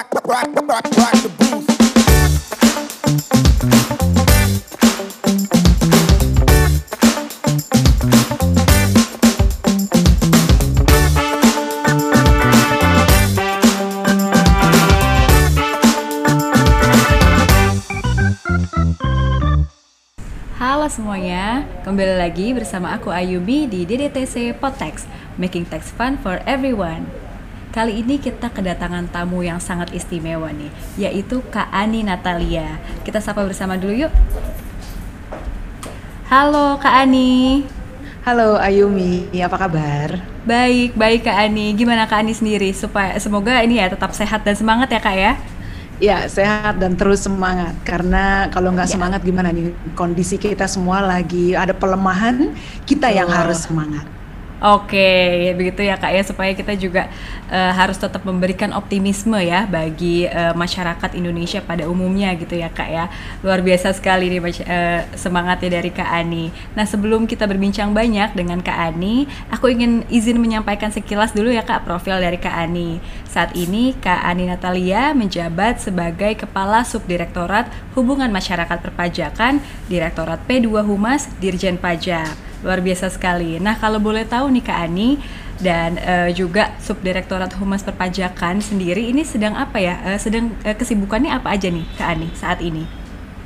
Halo semuanya, kembali lagi bersama aku Ayubi di DDTC Potex, Making Tax Fun for Everyone. Kali ini kita kedatangan tamu yang sangat istimewa nih, yaitu Kak Ani Natalia. Kita sapa bersama dulu yuk. Halo Kak Ani. Halo Ayumi, apa kabar? Baik, baik Kak Ani. Gimana Kak Ani sendiri? Supaya semoga ini ya tetap sehat dan semangat ya Kak ya. Ya, sehat dan terus semangat. Karena kalau nggak Ya. semangat gimana nih? Kondisi kita semua lagi ada pelemahan, kita yang Betul. harus semangat. Oke, begitu ya kak ya supaya kita juga eh, harus tetap memberikan optimisme ya bagi eh, masyarakat Indonesia pada umumnya gitu ya kak ya. Luar biasa sekali nih eh, semangatnya dari Kak Ani. Nah sebelum kita berbincang banyak dengan Kak Ani, aku ingin izin menyampaikan sekilas dulu ya kak profil dari Kak Ani. Saat ini Kak Ani Natalia menjabat sebagai Kepala Subdirektorat Hubungan Masyarakat Perpajakan Direktorat P2 Humas Dirjen Pajak. Luar biasa sekali. Nah, kalau boleh tahu nih Kak Ani dan eh, juga Subdirektorat Humas Perpajakan sendiri ini sedang apa ya? Eh, sedang eh, kesibukannya apa aja nih Kak Ani saat ini?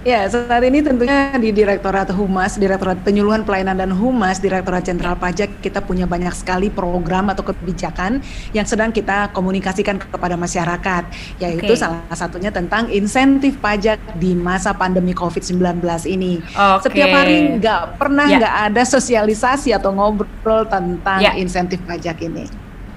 Ya, saat ini tentunya di Direktorat Humas, Direktorat Penyuluhan Pelayanan dan Humas, Direktorat Jenderal Pajak kita punya banyak sekali program atau kebijakan yang sedang kita komunikasikan kepada masyarakat, yaitu Oke. salah satunya tentang insentif pajak di masa pandemi COVID-19 ini. Oke. Setiap hari nggak pernah Ya. nggak ada sosialisasi atau ngobrol tentang Ya. insentif pajak ini.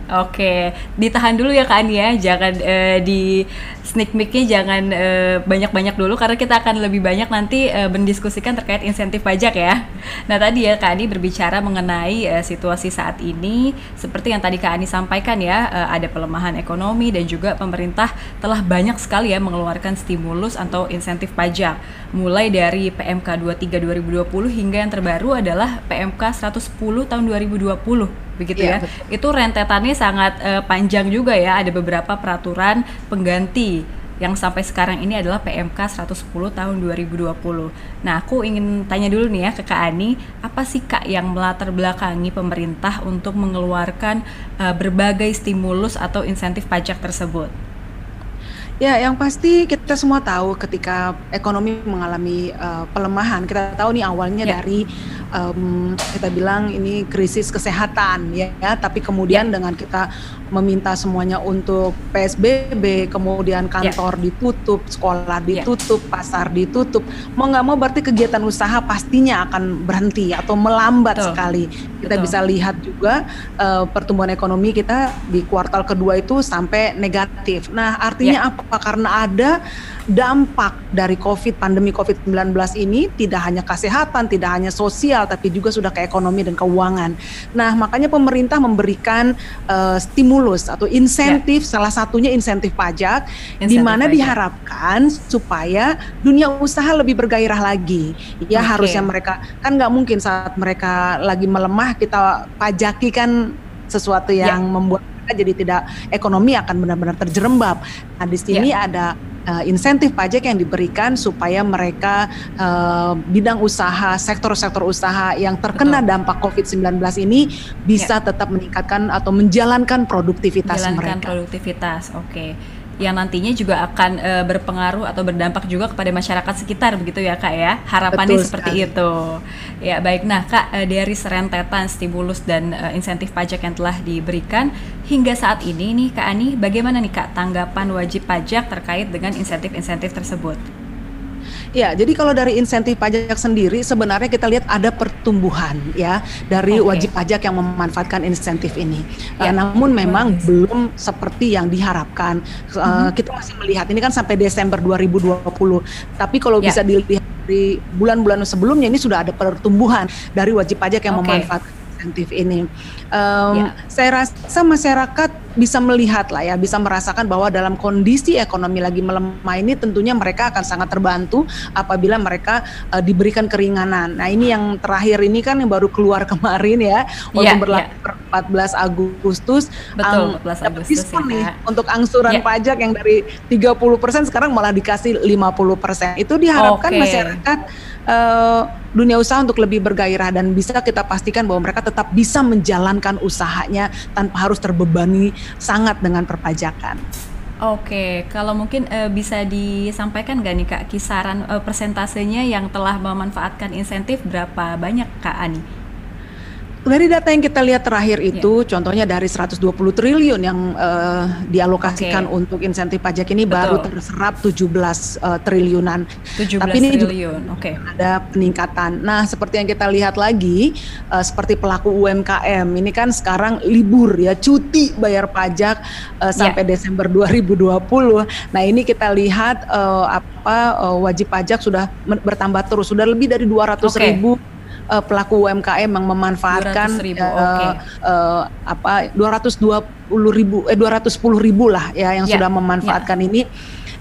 Oke, ditahan dulu ya Kak ya, jangan eh, di sneak peeknya jangan eh, banyak-banyak dulu karena kita akan lebih banyak nanti eh, mendiskusikan terkait insentif pajak ya. Nah tadi ya Kak Ani berbicara mengenai eh, situasi saat ini, seperti yang tadi Kak Ani sampaikan ya, eh, ada pelemahan ekonomi dan juga pemerintah telah banyak sekali ya mengeluarkan stimulus atau insentif pajak, mulai dari PMK 23 2020 hingga yang terbaru adalah PMK 110 tahun 2020 begitu Iya, ya. Itu rentetannya sangat eh, panjang juga ya. Ada beberapa peraturan pengganti yang sampai sekarang ini adalah PMK 110 tahun 2020. Nah, aku ingin tanya dulu nih ya ke Kak Ani, apa sih Kak yang melatar belakangi pemerintah untuk mengeluarkan eh, berbagai stimulus atau insentif pajak tersebut? Ya, yang pasti kita semua tahu ketika ekonomi mengalami uh, pelemahan, kita tahu nih awalnya Ya. dari um, kita bilang ini krisis kesehatan ya, ya, tapi kemudian dengan kita meminta semuanya untuk PSBB, kemudian kantor ditutup, sekolah Ya. ditutup, pasar ditutup, mau nggak mau berarti kegiatan usaha pastinya akan berhenti atau melambat Betul. sekali. Kita Betul. bisa lihat juga uh, pertumbuhan ekonomi kita di kuartal kedua itu sampai negatif. Nah, artinya Ya. apa? Karena ada dampak dari COVID, pandemi COVID-19 ini tidak hanya kesehatan, tidak hanya sosial, tapi juga sudah ke ekonomi dan keuangan. Nah, makanya pemerintah memberikan uh, stimulus atau insentif, salah satunya insentif pajak, di mana diharapkan supaya dunia usaha lebih bergairah lagi. Ya Oke. harusnya mereka kan nggak mungkin saat mereka lagi melemah kita pajaki kan sesuatu Ya. yang membuat mereka jadi tidak ekonomi akan benar-benar terjerembab. Nah di sini Ya. ada uh, insentif pajak yang diberikan supaya mereka uh, bidang usaha, sektor-sektor usaha yang terkena Betul. Dampak COVID-19 ini bisa tetap meningkatkan atau menjalankan produktivitas Menjalankan mereka. produktivitas. Oke. Yang nantinya juga akan eh, berpengaruh atau berdampak juga kepada masyarakat sekitar begitu ya Kak ya. Harapannya Betul seperti sekali. itu. Ya, baik. Nah, Kak eh, dari serentetan stimulus dan eh, insentif pajak yang telah diberikan hingga saat ini nih Kak Ani, bagaimana nih Kak tanggapan wajib pajak terkait dengan insentif-insentif tersebut? Ya, jadi kalau dari insentif pajak sendiri sebenarnya kita lihat ada pertumbuhan ya dari Oke. wajib pajak yang memanfaatkan insentif ini. Ya, Eh, namun memang biasa. belum seperti yang diharapkan. Eh, Mhm. Kita masih melihat ini kan sampai Desember 2020. Tapi kalau Ya. bisa dilihat di bulan-bulan sebelumnya ini sudah ada pertumbuhan dari wajib pajak yang Oke. memanfaatkan insentif ini. Em, Ya. Saya rasa masyarakat bisa melihat lah ya, bisa merasakan bahwa dalam kondisi ekonomi lagi melemah ini tentunya mereka akan sangat terbantu apabila mereka eh, diberikan keringanan. Nah ini yang terakhir ini kan yang baru keluar kemarin ya, walaupun Ya, berlaku ya. per- 14 Agustus Betul, ang- 14 dapat Agustus diskon ya, nih untuk angsuran Ya. pajak yang dari 30% sekarang malah dikasih 50%. Itu diharapkan Oke. masyarakat eh, dunia usaha untuk lebih bergairah dan bisa kita pastikan bahwa mereka tetap bisa menjalankan usahanya tanpa harus terbebani sangat dengan perpajakan. Oke, kalau mungkin eh, bisa disampaikan nggak nih Kak kisaran eh, persentasenya yang telah memanfaatkan insentif berapa banyak Kak Ani? Dari data yang kita lihat terakhir Ya. itu, contohnya dari 120 triliun yang eh, dialokasikan Oke. untuk insentif pajak ini baru Betul. terserap 17 eh, triliunan. 17 Tapi ini juga triliun. Oke. ada peningkatan. Nah, seperti yang kita lihat lagi, eh, seperti pelaku UMKM ini kan sekarang libur ya, cuti bayar pajak eh, sampai Desember 2020. Nah, ini kita lihat eh, apa eh, wajib pajak sudah bertambah terus, sudah lebih dari 200 Oke. ribu eh, pelaku UMKM yang memanfaatkan 200.000, eh, oke. eh, apa 220 ribu eh 210 ribu lah ya yang Ya, sudah memanfaatkan ini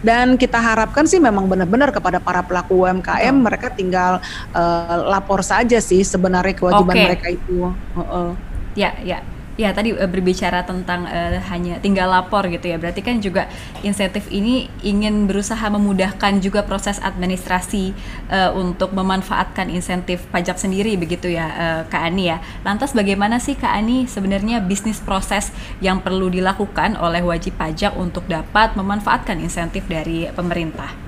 dan kita harapkan sih memang benar-benar kepada para pelaku UMKM Betul. mereka tinggal eh, lapor saja sih sebenarnya kewajiban Oke. mereka itu. Heeh. Ya, ya. Ya, tadi eh, berbicara tentang eh, hanya tinggal lapor gitu ya. Berarti kan juga insentif ini ingin berusaha memudahkan juga proses administrasi eh, untuk memanfaatkan insentif pajak sendiri begitu ya, eh, Kak Ani ya. Lantas bagaimana sih Kak Ani sebenarnya bisnis proses yang perlu dilakukan oleh wajib pajak untuk dapat memanfaatkan insentif dari pemerintah?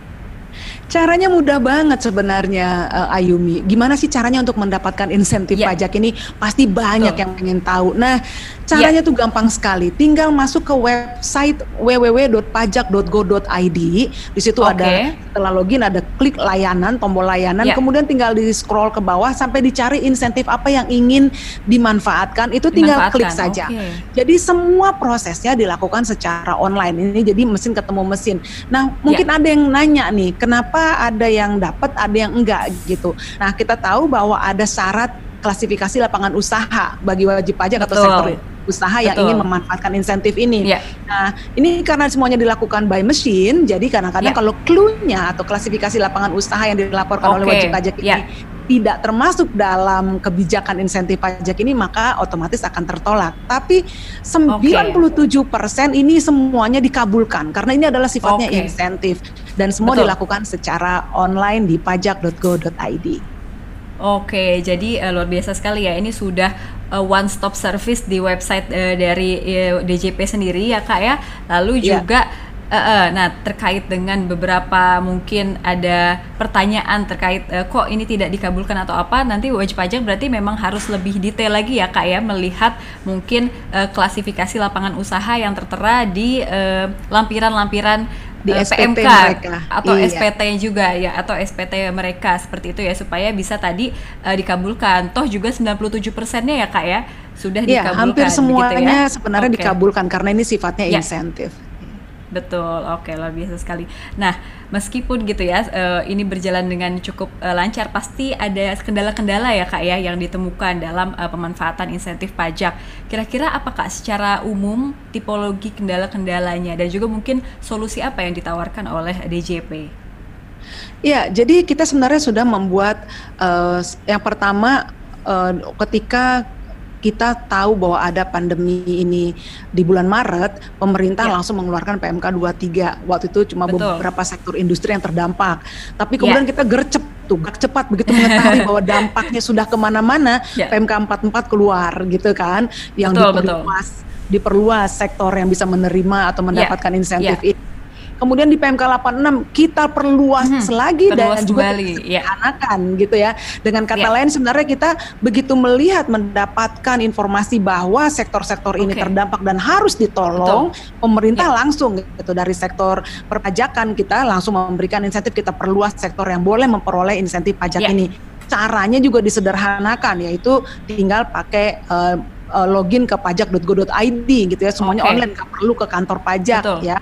Caranya mudah banget sebenarnya eh, Ayumi. Gimana sih caranya untuk mendapatkan insentif Ya. pajak ini? Pasti banyak Betul. yang ingin tahu. Nah, caranya tuh gampang sekali. Tinggal masuk ke website www.pajak.go.id. Di situ Oke. ada setelah login ada klik layanan, tombol layanan, Ya. kemudian tinggal di scroll ke bawah sampai dicari insentif apa yang ingin dimanfaatkan. Itu tinggal klik saja. oke. Jadi semua prosesnya dilakukan secara online. Ini jadi mesin ketemu mesin. Nah, mungkin Ya. ada yang nanya nih, kenapa ada yang dapat, ada yang enggak gitu. Nah, kita tahu bahwa ada syarat klasifikasi lapangan usaha bagi wajib pajak atau sektor usaha yang Betul. ingin memanfaatkan insentif ini. Ya. Nah, ini karena semuanya dilakukan by machine, jadi kadang-kadang Ya. kalau clue-nya atau klasifikasi lapangan usaha yang dilaporkan oleh Oke, wajib pajak ini ya. tidak termasuk dalam kebijakan insentif pajak ini maka otomatis akan tertolak. Tapi 97% ini semuanya dikabulkan karena ini adalah sifatnya Oke. insentif dan semua Betul. dilakukan secara online di pajak.go.id. Oke, jadi eh, luar biasa sekali ya. Ini sudah eh, one stop service di website eh, dari eh, DJP sendiri ya kak ya. Lalu Iya. juga, eh, eh, nah terkait dengan beberapa mungkin ada pertanyaan terkait eh, kok ini tidak dikabulkan atau apa. Nanti wajib pajak berarti memang harus lebih detail lagi ya kak ya melihat mungkin eh, klasifikasi lapangan usaha yang tertera di lampiran-lampiran Di eh, SPT PMK mereka. atau Iya. SPT juga ya atau SPT mereka seperti itu ya supaya bisa tadi eh, dikabulkan. Toh juga 97 persennya ya kak ya sudah Iya, dikabulkan. hampir semuanya ya? sebenarnya Oke. dikabulkan karena ini sifatnya Ya. insentif. Betul, oke luar biasa sekali. Nah, meskipun gitu ya, eh, ini berjalan dengan cukup eh, lancar, pasti ada kendala-kendala ya kak ya yang ditemukan dalam eh, pemanfaatan insentif pajak. Kira-kira apa kak secara umum tipologi kendala-kendalanya dan juga mungkin solusi apa yang ditawarkan oleh DJP? Ya, jadi kita sebenarnya sudah membuat eh, yang pertama eh, ketika kita tahu bahwa ada pandemi ini di bulan Maret, pemerintah Ya. langsung mengeluarkan PMK 23. Waktu itu cuma Betul. beberapa sektor industri yang terdampak. Tapi Ya. kemudian kita gercep tuh, gerak cepat begitu mengetahui bahwa dampaknya sudah ke mana-mana, Ya. PMK 44 keluar gitu kan, yang diperluas diperluas sektor yang bisa menerima atau mendapatkan insentif ya. Ini. Kemudian di PMK 86 kita perluas Mhm, lagi perluas dan juga ya. sederhanakan gitu ya. Dengan kata Ya. lain sebenarnya kita begitu melihat mendapatkan informasi bahwa sektor-sektor ini Oke. terdampak dan harus ditolong, pemerintah langsung gitu dari sektor perpajakan kita langsung memberikan insentif kita perluas sektor yang boleh memperoleh insentif pajak Ya. ini. Caranya juga disederhanakan yaitu tinggal pakai eh, login ke pajak.go.id gitu ya semuanya Oke. online nggak perlu ke kantor pajak Betul. ya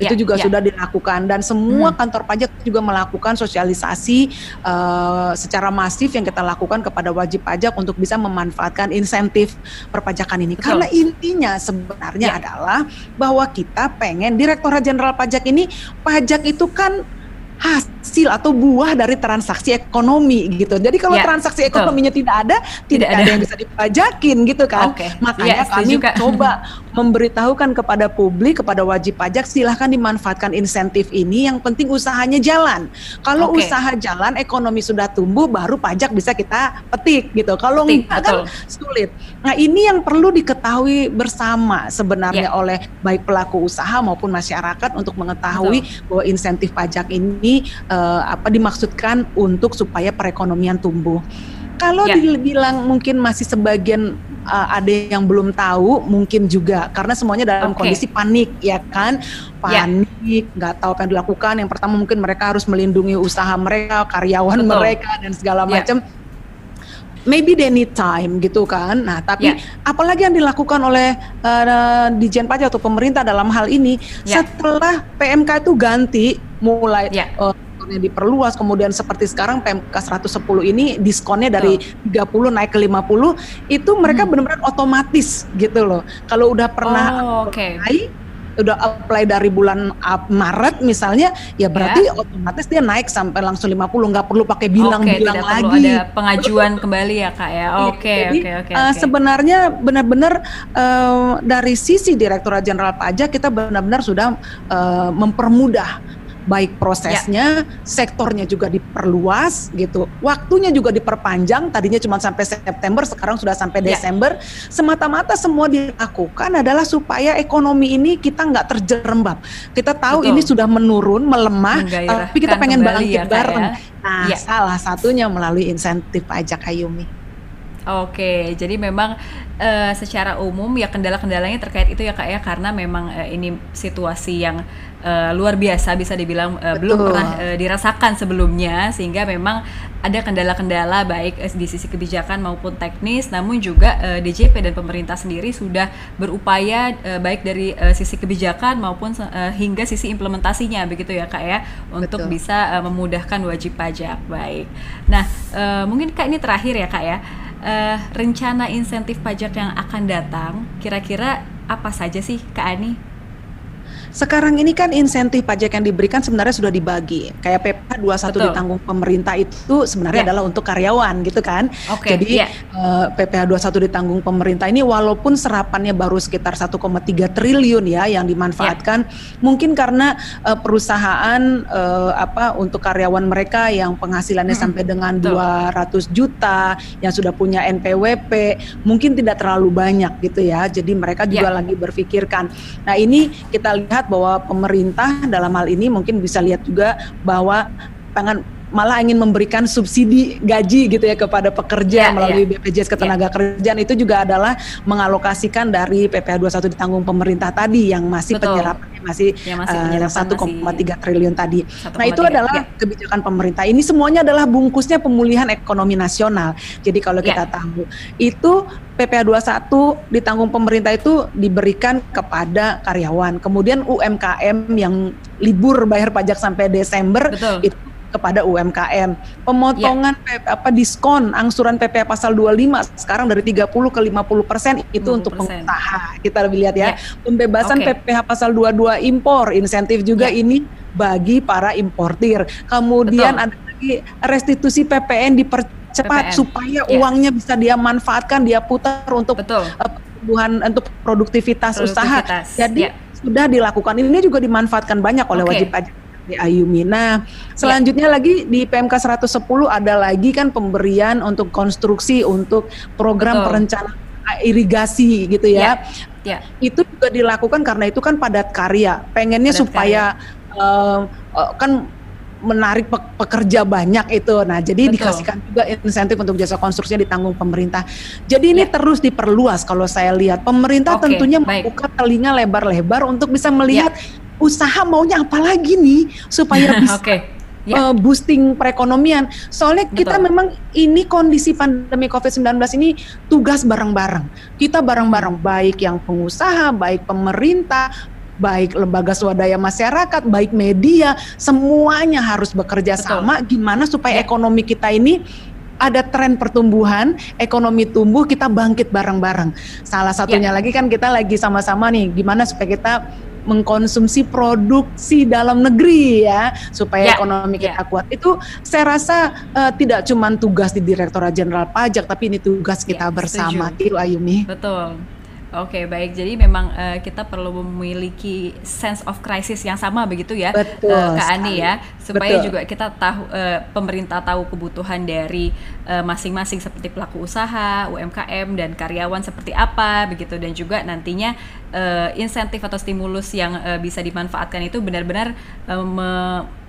Ya, itu juga ya. sudah dilakukan dan semua Hmm. kantor pajak juga melakukan sosialisasi eh, secara masif yang kita lakukan kepada wajib pajak untuk bisa memanfaatkan insentif perpajakan ini Betul. karena intinya sebenarnya Ya. adalah bahwa kita pengen Direktorat Jenderal Pajak ini pajak itu kan khas hasil atau buah dari transaksi ekonomi gitu. Jadi kalau Ya, transaksi betul. ekonominya tidak ada, tidak, Tidak ada. ada. yang bisa dipajakin gitu kan. Oke. Makanya Ya, kami Kak. coba memberitahukan kepada publik, kepada wajib pajak silahkan dimanfaatkan insentif ini. Yang penting usahanya jalan. Kalau Oke. usaha jalan, ekonomi sudah tumbuh, baru pajak bisa kita petik gitu. Kalau Petik, enggak kan betul. sulit. Nah ini yang perlu diketahui bersama sebenarnya Ya. oleh baik pelaku usaha maupun masyarakat untuk mengetahui bahwa insentif pajak ini eh, apa dimaksudkan untuk supaya perekonomian tumbuh. Kalau Ya. dibilang mungkin masih sebagian uh, ada yang belum tahu, mungkin juga karena semuanya dalam Oke. kondisi panik, ya kan? Ya. Panik, nggak tahu apa yang dilakukan. Yang pertama mungkin mereka harus melindungi usaha mereka, karyawan Betul. mereka dan segala Ya. macam. Maybe they need time gitu kan. Nah, tapi Ya. apalagi yang dilakukan oleh uh, Dijen Pajak atau pemerintah dalam hal ini Ya. setelah PMK itu ganti mulai Ya. uh, diskonnya diperluas kemudian seperti sekarang PMK 110 ini diskonnya dari 30 naik ke 50 itu mereka Hmm. benar-benar otomatis gitu loh. Kalau udah pernah Oh, oke. apply udah apply dari bulan Ap- Maret misalnya ya berarti otomatis dia naik sampai langsung 50 nggak perlu pakai bilang-bilang tidak perlu lagi. ada pengajuan kembali ya kak ya. Iya, Oke, oke, oke. eh, oke. sebenarnya benar-benar eh, dari sisi Direktorat Jenderal Pajak kita benar-benar sudah eh, mempermudah baik prosesnya, sektornya juga diperluas gitu, waktunya juga diperpanjang. Tadinya cuma sampai September, sekarang sudah sampai Ya. Desember. Semata-mata semua dilakukan adalah supaya ekonomi ini kita nggak terjerembab. Kita tahu Betul. ini sudah menurun, melemah, tapi kita pengen bangkit ya, Kak, bareng. ya. Nah, Ya. salah satunya melalui insentif pajak Ayumi. Oke, jadi memang eh, secara umum ya kendala-kendalanya terkait itu ya kak ya. Karena memang eh, ini situasi yang eh, luar biasa bisa dibilang eh, belum pernah eh, dirasakan sebelumnya. Sehingga memang ada kendala-kendala baik eh, di sisi kebijakan maupun teknis, namun juga eh, DJP dan pemerintah sendiri sudah berupaya eh, baik dari eh, sisi kebijakan maupun eh, hingga sisi implementasinya begitu ya kak ya. Untuk Betul. bisa eh, memudahkan wajib pajak. Baik. Nah eh, mungkin kak ini terakhir ya kak ya eh, rencana insentif pajak yang akan datang kira-kira apa saja sih Kak Ani? Sekarang ini kan insentif pajak yang diberikan sebenarnya sudah dibagi. Kayak PPh 21 Betul. ditanggung pemerintah itu sebenarnya Ya. adalah untuk karyawan gitu kan. Oke, Jadi ya. eh, PPh 21 ditanggung pemerintah ini walaupun serapannya baru sekitar 1,3 triliun ya yang dimanfaatkan, mungkin karena eh, perusahaan eh, apa untuk karyawan mereka yang penghasilannya Mm-mm, sampai dengan betul. 200 juta, yang sudah punya NPWP, mungkin tidak terlalu banyak gitu ya. Jadi mereka juga Ya. lagi berpikirkan. Nah, ini kita lihat bahwa pemerintah dalam hal ini mungkin bisa lihat juga bahwa pengen malah ingin memberikan subsidi gaji gitu ya kepada pekerja Ya, melalui ya. BPJS Ketenagakerjaan itu juga adalah mengalokasikan dari PPh 21 ditanggung pemerintah tadi yang masih Betul. penyerapannya masih, Yang masih eh, penyerapan 1,3 triliun tadi. 1,3. Nah, itu adalah Ya. kebijakan pemerintah. Ini semuanya adalah bungkusnya pemulihan ekonomi nasional. Jadi kalau Ya. kita tahu itu PPh 21 ditanggung pemerintah itu diberikan kepada karyawan. Kemudian UMKM yang libur bayar pajak sampai Desember Betul. itu kepada UMKM. Pemotongan P- apa diskon angsuran PPh pasal 25 sekarang dari 30 ke 50 persen itu 50%. untuk pengusaha. Kita lebih lihat ya. Ya. Pembebasan Oke. PPh pasal 22 impor, insentif juga Ya. ini bagi para importir. Kemudian Betul. ada restitusi PPN dipercepat PPN. supaya Ya. uangnya bisa dia manfaatkan, dia putar untuk Betul. eh, pertumbuhan untuk produktivitas, usaha. Produktivitas, Jadi ya. sudah dilakukan. Ini juga dimanfaatkan banyak oleh Oke. wajib pajak di Ayumi. Nah, selanjutnya lagi di PMK 110 ada lagi kan pemberian untuk konstruksi untuk program Betul. perencanaan irigasi gitu ya. Ya. Itu juga dilakukan karena itu kan padat karya. Pengennya Padat supaya eh, eh, kan menarik pe- pekerja banyak itu. Nah, jadi Betul. dikasihkan juga insentif untuk jasa konstruksinya ditanggung pemerintah. Jadi ini Ya. terus diperluas kalau saya lihat. Pemerintah Oke, tentunya baik. membuka telinga lebar-lebar untuk bisa melihat usaha maunya apa lagi nih supaya bisa Oke. Ya. eh, boosting perekonomian. Soalnya kita Betul. memang ini kondisi pandemi COVID-19 ini tugas bareng-bareng. Kita bareng-bareng baik yang pengusaha, baik pemerintah, baik lembaga swadaya masyarakat, baik media, semuanya harus bekerja Betul. sama gimana supaya Ya. ekonomi kita ini ada tren pertumbuhan, ekonomi tumbuh, kita bangkit bareng-bareng. Salah satunya Ya. lagi kan kita lagi sama-sama nih gimana supaya kita mengkonsumsi produksi dalam negeri ya supaya Ya, ekonomi ya. kita kuat. Itu saya rasa eh, tidak cuma tugas di Direktorat Jenderal Pajak tapi ini tugas kita Ya, bersama. Itu Ayumi. Betul. Oke, baik. Jadi memang eh, kita perlu memiliki sense of crisis yang sama begitu ya, Betul eh, Kak Ani ya, supaya Betul. juga kita tahu eh, pemerintah tahu kebutuhan dari masing-masing seperti pelaku usaha, UMKM dan karyawan seperti apa begitu dan juga nantinya eh, insentif atau stimulus yang eh, bisa dimanfaatkan itu benar-benar me- menj-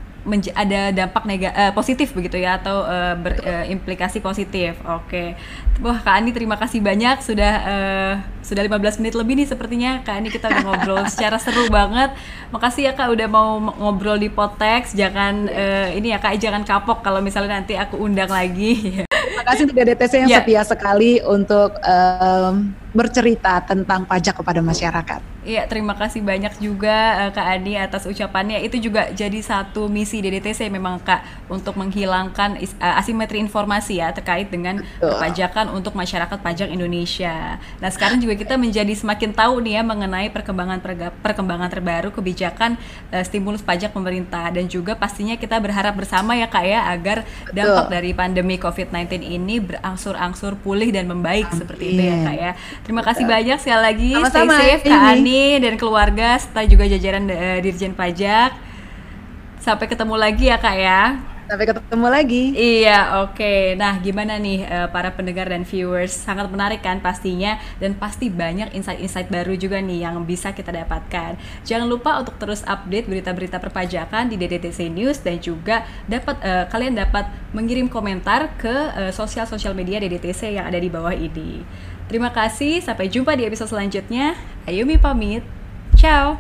ada dampak nega eh, positif begitu ya atau eh, berimplikasi positif. Oke. Wah, Kak Ani terima kasih banyak sudah eh, sudah 15 menit lebih nih sepertinya Kak Ani kita udah ngobrol secara seru banget. Makasih ya Kak udah mau ngobrol di Potex. Jangan eh, ini ya Kak jangan kapok kalau misalnya nanti aku undang lagi. Terima kasih untuk DDTC yang Ya. setia sekali untuk em, bercerita tentang pajak kepada masyarakat. Iya, terima kasih banyak juga eh, Kak Ani atas ucapannya. Itu juga jadi satu misi DDTC memang Kak untuk menghilangkan is- eh, asimetri informasi ya terkait dengan Betul. perpajakan untuk masyarakat pajak Indonesia. Nah, sekarang juga kita menjadi semakin tahu nih ya mengenai perkembangan perkembangan terbaru kebijakan eh, stimulus pajak pemerintah dan juga pastinya kita berharap bersama ya Kak ya agar dampak dari pandemi COVID-19 ini berangsur-angsur pulih dan membaik seperti itu ya Amin. Kak ya. Terima kasih banyak sekali lagi. Sama-sama, Stay safe Kak. Ani dan keluarga serta juga jajaran eh, Dirjen Pajak. Sampai ketemu lagi ya Kak ya. Sampai ketemu lagi. Iya, oke. Nah, gimana nih eh, para pendengar dan viewers? Sangat menarik kan pastinya dan pasti banyak insight-insight baru juga nih yang bisa kita dapatkan. Jangan lupa untuk terus update berita-berita perpajakan di DDTC News dan juga dapat eh, kalian dapat mengirim komentar ke eh, sosial-sosial media DDTC yang ada di bawah ini. Terima kasih, sampai jumpa di episode selanjutnya. Ayumi pamit. Ciao.